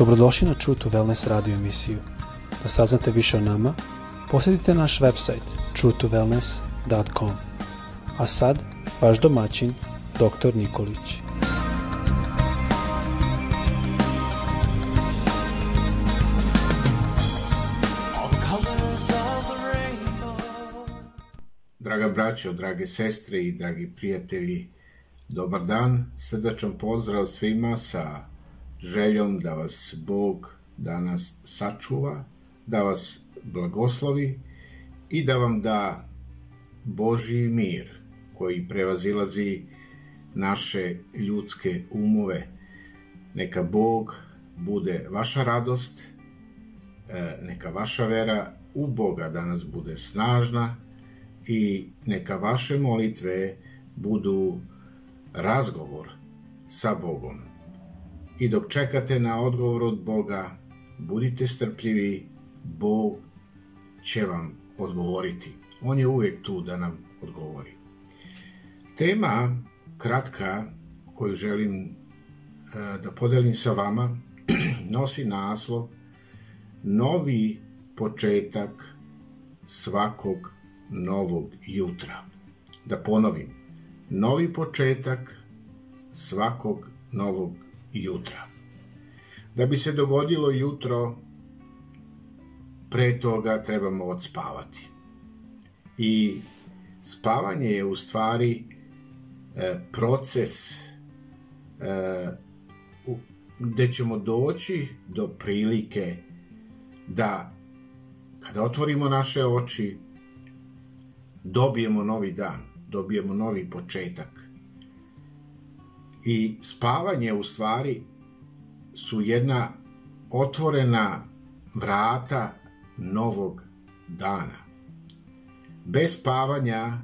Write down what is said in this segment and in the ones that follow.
Dobrodošli na True to Wellness radio emisiju. Da saznate više o nama, posjetite naš website truetowellness.com. A sad, vaš domaćin, dr. Nikolić. Draga braćo, drage sestre i dragi prijatelji, dobar dan, srdačan pozdrav svima sa željom da vas Bog danas sačuva, da vas blagoslovi i da vam da Božji mir koji prevazilazi naše ljudske umove. Neka Bog bude vaša radost, e, neka vaša vera u Boga danas bude snažna i neka vaše molitve budu razgovor sa Bogom. I dok čekate na odgovor od Boga, budite strpljivi, Bog će vam odgovoriti. On je uvijek tu da nam odgovori. Tema kratka koju želim e, da podelim sa vama nosi naslov Novi početak svakog novog jutra. Da ponovim, novi početak svakog novog jutra. Da bi se dogodilo jutro, pre toga trebamo odspavati. I spavanje je u stvari e, proces e, gde ćemo doći do prilike da kada otvorimo naše oči dobijemo novi dan, dobijemo novi početak. I spavanje u stvari su jedna otvorena vrata novog dana. Bez spavanja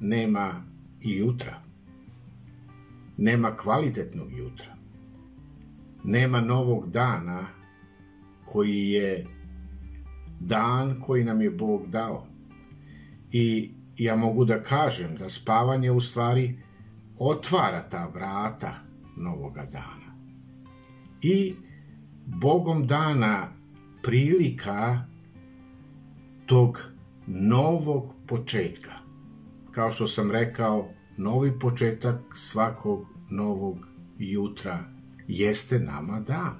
nema i jutra. Nema kvalitetnog jutra. Nema novog dana koji je dan koji nam je Bog dao. I ja mogu da kažem da spavanje u stvari otvara ta vrata novoga dana. I Bogom dana prilika tog novog početka. Kao što sam rekao, novi početak svakog novog jutra jeste nama dan.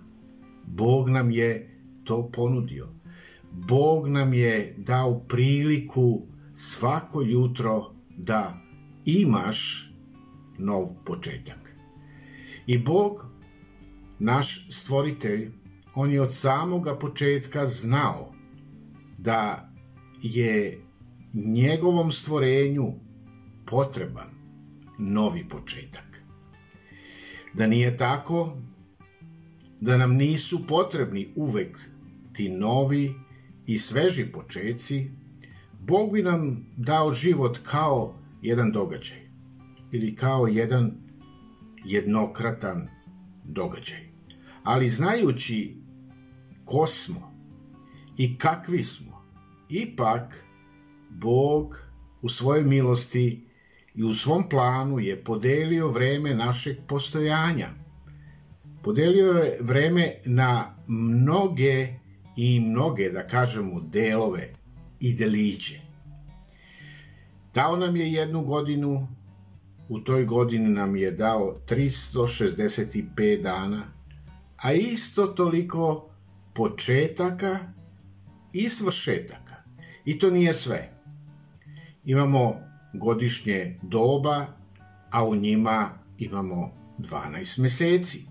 Bog nam je to ponudio. Bog nam je dao priliku svako jutro da imaš nov početak. I Bog, naš stvoritelj, on je od samoga početka znao da je njegovom stvorenju potreban novi početak. Da nije tako, da nam nisu potrebni uvek ti novi i sveži počeci, Bog bi nam dao život kao jedan događaj ili kao jedan jednokratan događaj. Ali znajući ko smo i kakvi smo, ipak Bog u svojoj milosti i u svom planu je podelio vreme našeg postojanja. Podelio je vreme na mnoge i mnoge, da kažemo, delove i deliće. Dao nam je jednu godinu, u toj godini nam je dao 365 dana, a isto toliko početaka i svršetaka. I to nije sve. Imamo godišnje doba, a u njima imamo 12 meseci.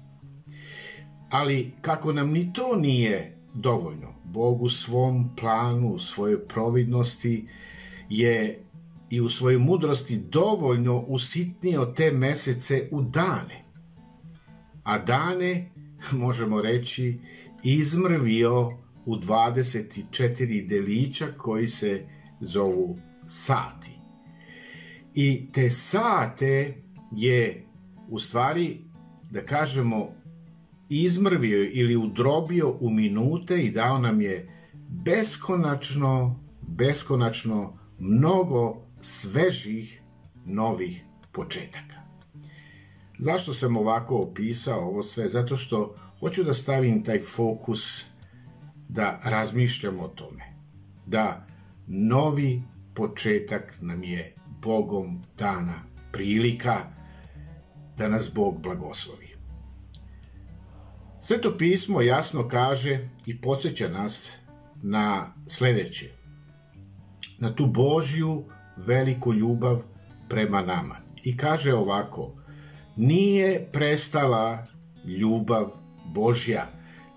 Ali kako nam ni to nije dovoljno, Bog u svom planu, u svojoj providnosti je i u svojoj mudrosti dovoljno usitnio te mesece u dane. A dane, možemo reći, izmrvio u 24 delića koji se zovu sati. I te sate je u stvari, da kažemo, izmrvio ili udrobio u minute i dao nam je beskonačno, beskonačno mnogo svežih novih početaka. Zašto sam ovako opisao ovo sve? Zato što hoću da stavim taj fokus da razmišljamo o tome. Da novi početak nam je Bogom dana prilika da nas Bog blagoslovi. Sveto pismo jasno kaže i podsjeća nas na sledeće. Na tu Božju veliku ljubav prema nama. I kaže ovako, nije prestala ljubav Božja,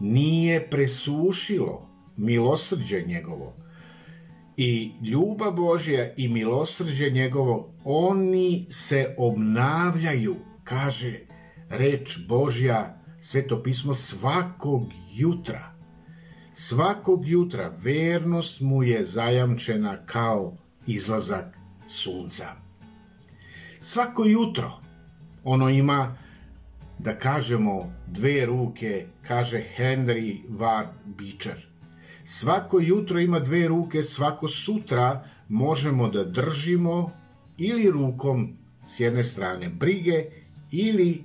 nije presušilo milosrđe njegovo. I ljubav Božja i milosrđe njegovo, oni se obnavljaju, kaže reč Božja, sveto pismo, svakog jutra. Svakog jutra vernost mu je zajamčena kao izlazak sunca. Svako jutro ono ima da kažemo dve ruke, kaže Henry Ward Beecher. Svako jutro ima dve ruke, svako sutra možemo da držimo ili rukom s jedne strane brige ili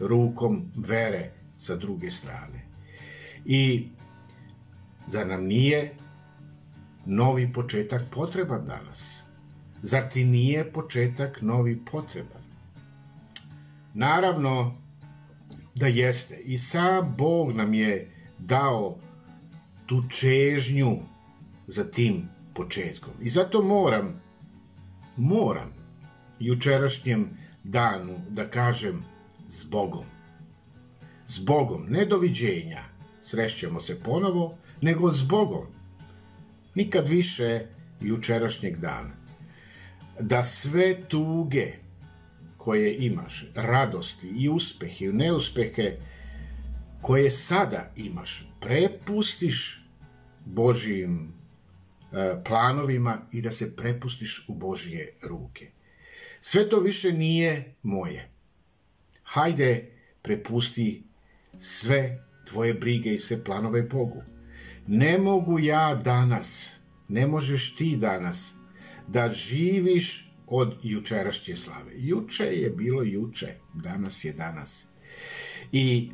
rukom vere sa druge strane. I zar nam nije novi početak potreban danas? Zar ti nije početak novi potreban? Naravno, da jeste. I sam Bog nam je dao tu čežnju za tim početkom. I zato moram, moram jučerašnjem danu da kažem s Bogom. S Bogom, ne doviđenja, srešćemo se ponovo, nego s Bogom. Nikad više jučerašnjeg dana. Da sve tuge koje imaš, radosti i uspehe i neuspehe koje sada imaš, prepustiš Božijim e, planovima i da se prepustiš u Božije ruke. Sve to više nije moje. Hajde, prepusti sve tvoje brige i sve planove Bogu. Ne mogu ja danas, ne možeš ti danas da živiš od jučerašnje slave. Juče je bilo juče, danas je danas. I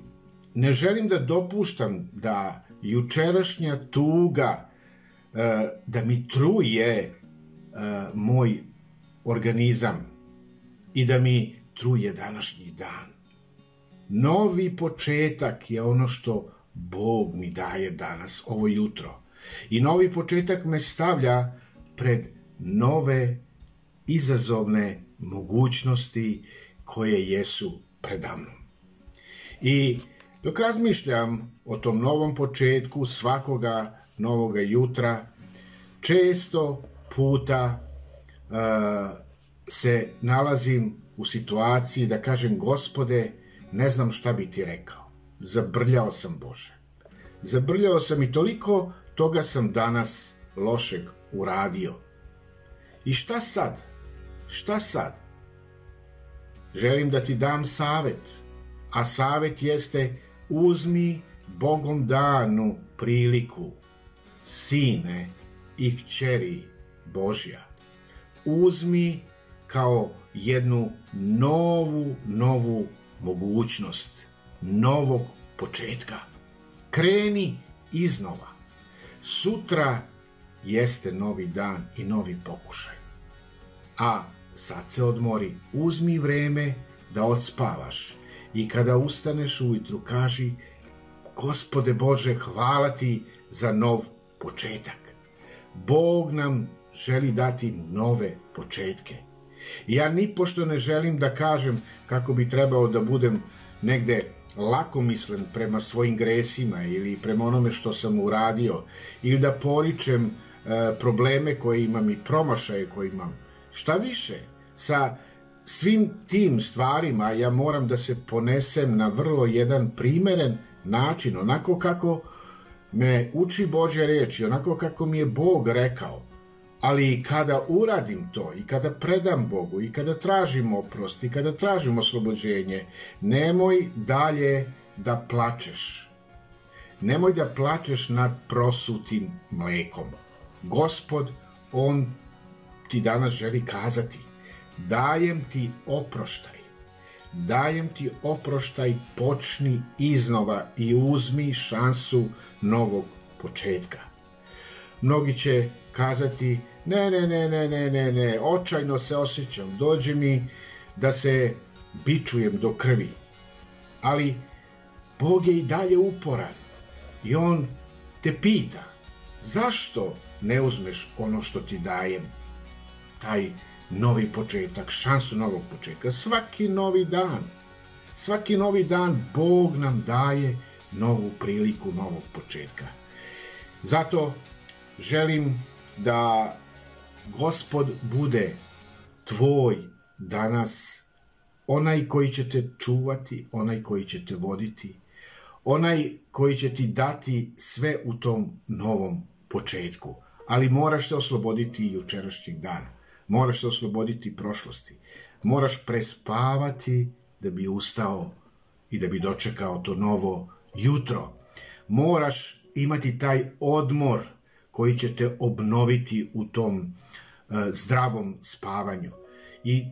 ne želim da dopuštam da jučerašnja tuga e, da mi truje e, moj organizam i da mi truje današnji dan. Novi početak je ono što Bog mi daje danas, ovo jutro. I novi početak me stavlja pred nove izazovne mogućnosti koje jesu predamnom. I dok razmišljam o tom novom početku svakoga novoga jutra, često puta uh, se nalazim u situaciji da kažem gospode, ne znam šta bi ti rekao. Zabrljao sam Bože. Zabrljao sam i toliko toga sam danas lošeg uradio. I šta sad? Šta sad? Želim da ti dam savet, a savet jeste uzmi Bogom danu priliku, sine i kćeri Božja. Uzmi kao jednu novu, novu mogućnost, novog početka. Kreni iznova. Sutra jeste novi dan i novi pokušaj. A sad se odmori, uzmi vreme da odspavaš i kada ustaneš ujutru kaži Gospode Bože, hvala ti za nov početak. Bog nam želi dati nove početke. Ja ni pošto ne želim da kažem kako bi trebao da budem negde lakomislen prema svojim gresima ili prema onome što sam uradio ili da poričem e, probleme koje imam i promašaje koje imam. Šta više, sa svim tim stvarima ja moram da se ponesem na vrlo jedan primeren način, onako kako me uči Božja reč i onako kako mi je Bog rekao. Ali kada uradim to i kada predam Bogu i kada tražim oprost i kada tražim oslobođenje, nemoj dalje da plačeš. Nemoj da plačeš nad prosutim mlekom. Gospod, On ti danas želi kazati dajem ti oproštaj. dajem ti oproštaj, počni iznova i uzmi šansu novog početka. Mnogi će kazati, ne, ne, ne, ne, ne, ne, ne, očajno se osjećam, dođe mi da se bičujem do krvi. Ali Bog je i dalje uporan i On te pita, zašto ne uzmeš ono što ti dajem, taj novi početak, šansu novog početka, svaki novi dan, svaki novi dan Bog nam daje novu priliku novog početka. Zato želim da Gospod bude tvoj danas, onaj koji će te čuvati, onaj koji će te voditi, onaj koji će ti dati sve u tom novom početku. Ali moraš se osloboditi i jučerašnjeg dana. Moraš se osloboditi prošlosti. Moraš prespavati da bi ustao i da bi dočekao to novo jutro. Moraš imati taj odmor koji će te obnoviti u tom uh, zdravom spavanju. I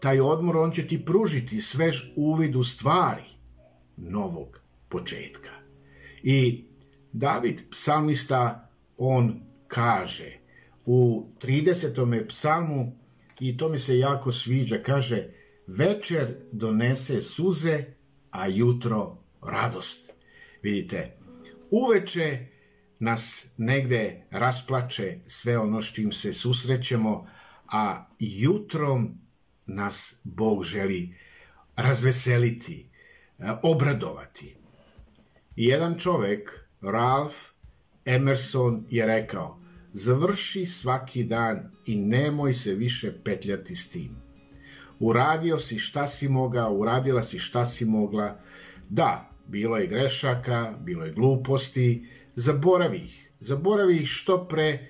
taj odmor on će ti pružiti svež uvid u stvari novog početka. I David, psalmista, on kaže u 30. psalmu, i to mi se jako sviđa, kaže, večer donese suze, a jutro radost. Vidite, uveče nas negde rasplače sve ono s čim se susrećemo, a jutrom nas Bog želi razveseliti, obradovati. I jedan čovek, Ralph Emerson, je rekao, završi svaki dan i nemoj se više petljati s tim. Uradio si šta si mogao, uradila si šta si mogla. Da, bilo je grešaka, bilo je gluposti, zaboravi ih. Zaboravi ih što pre,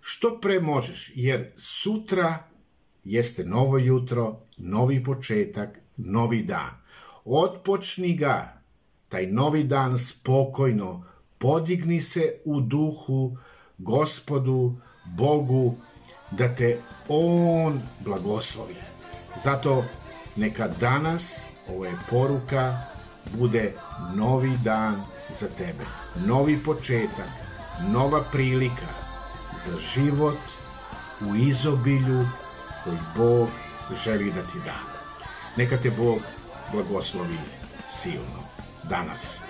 što pre možeš, jer sutra jeste novo jutro, novi početak, novi dan. Otpočni ga, taj novi dan spokojno, podigni se u duhu gospodu, Bogu, da te On blagoslovi. Zato neka danas, ovo je poruka, bude novi dan za tebe. Novi početak, nova prilika za život u izobilju koji Bog želi da ti da. Neka te Bog blagoslovi silno danas.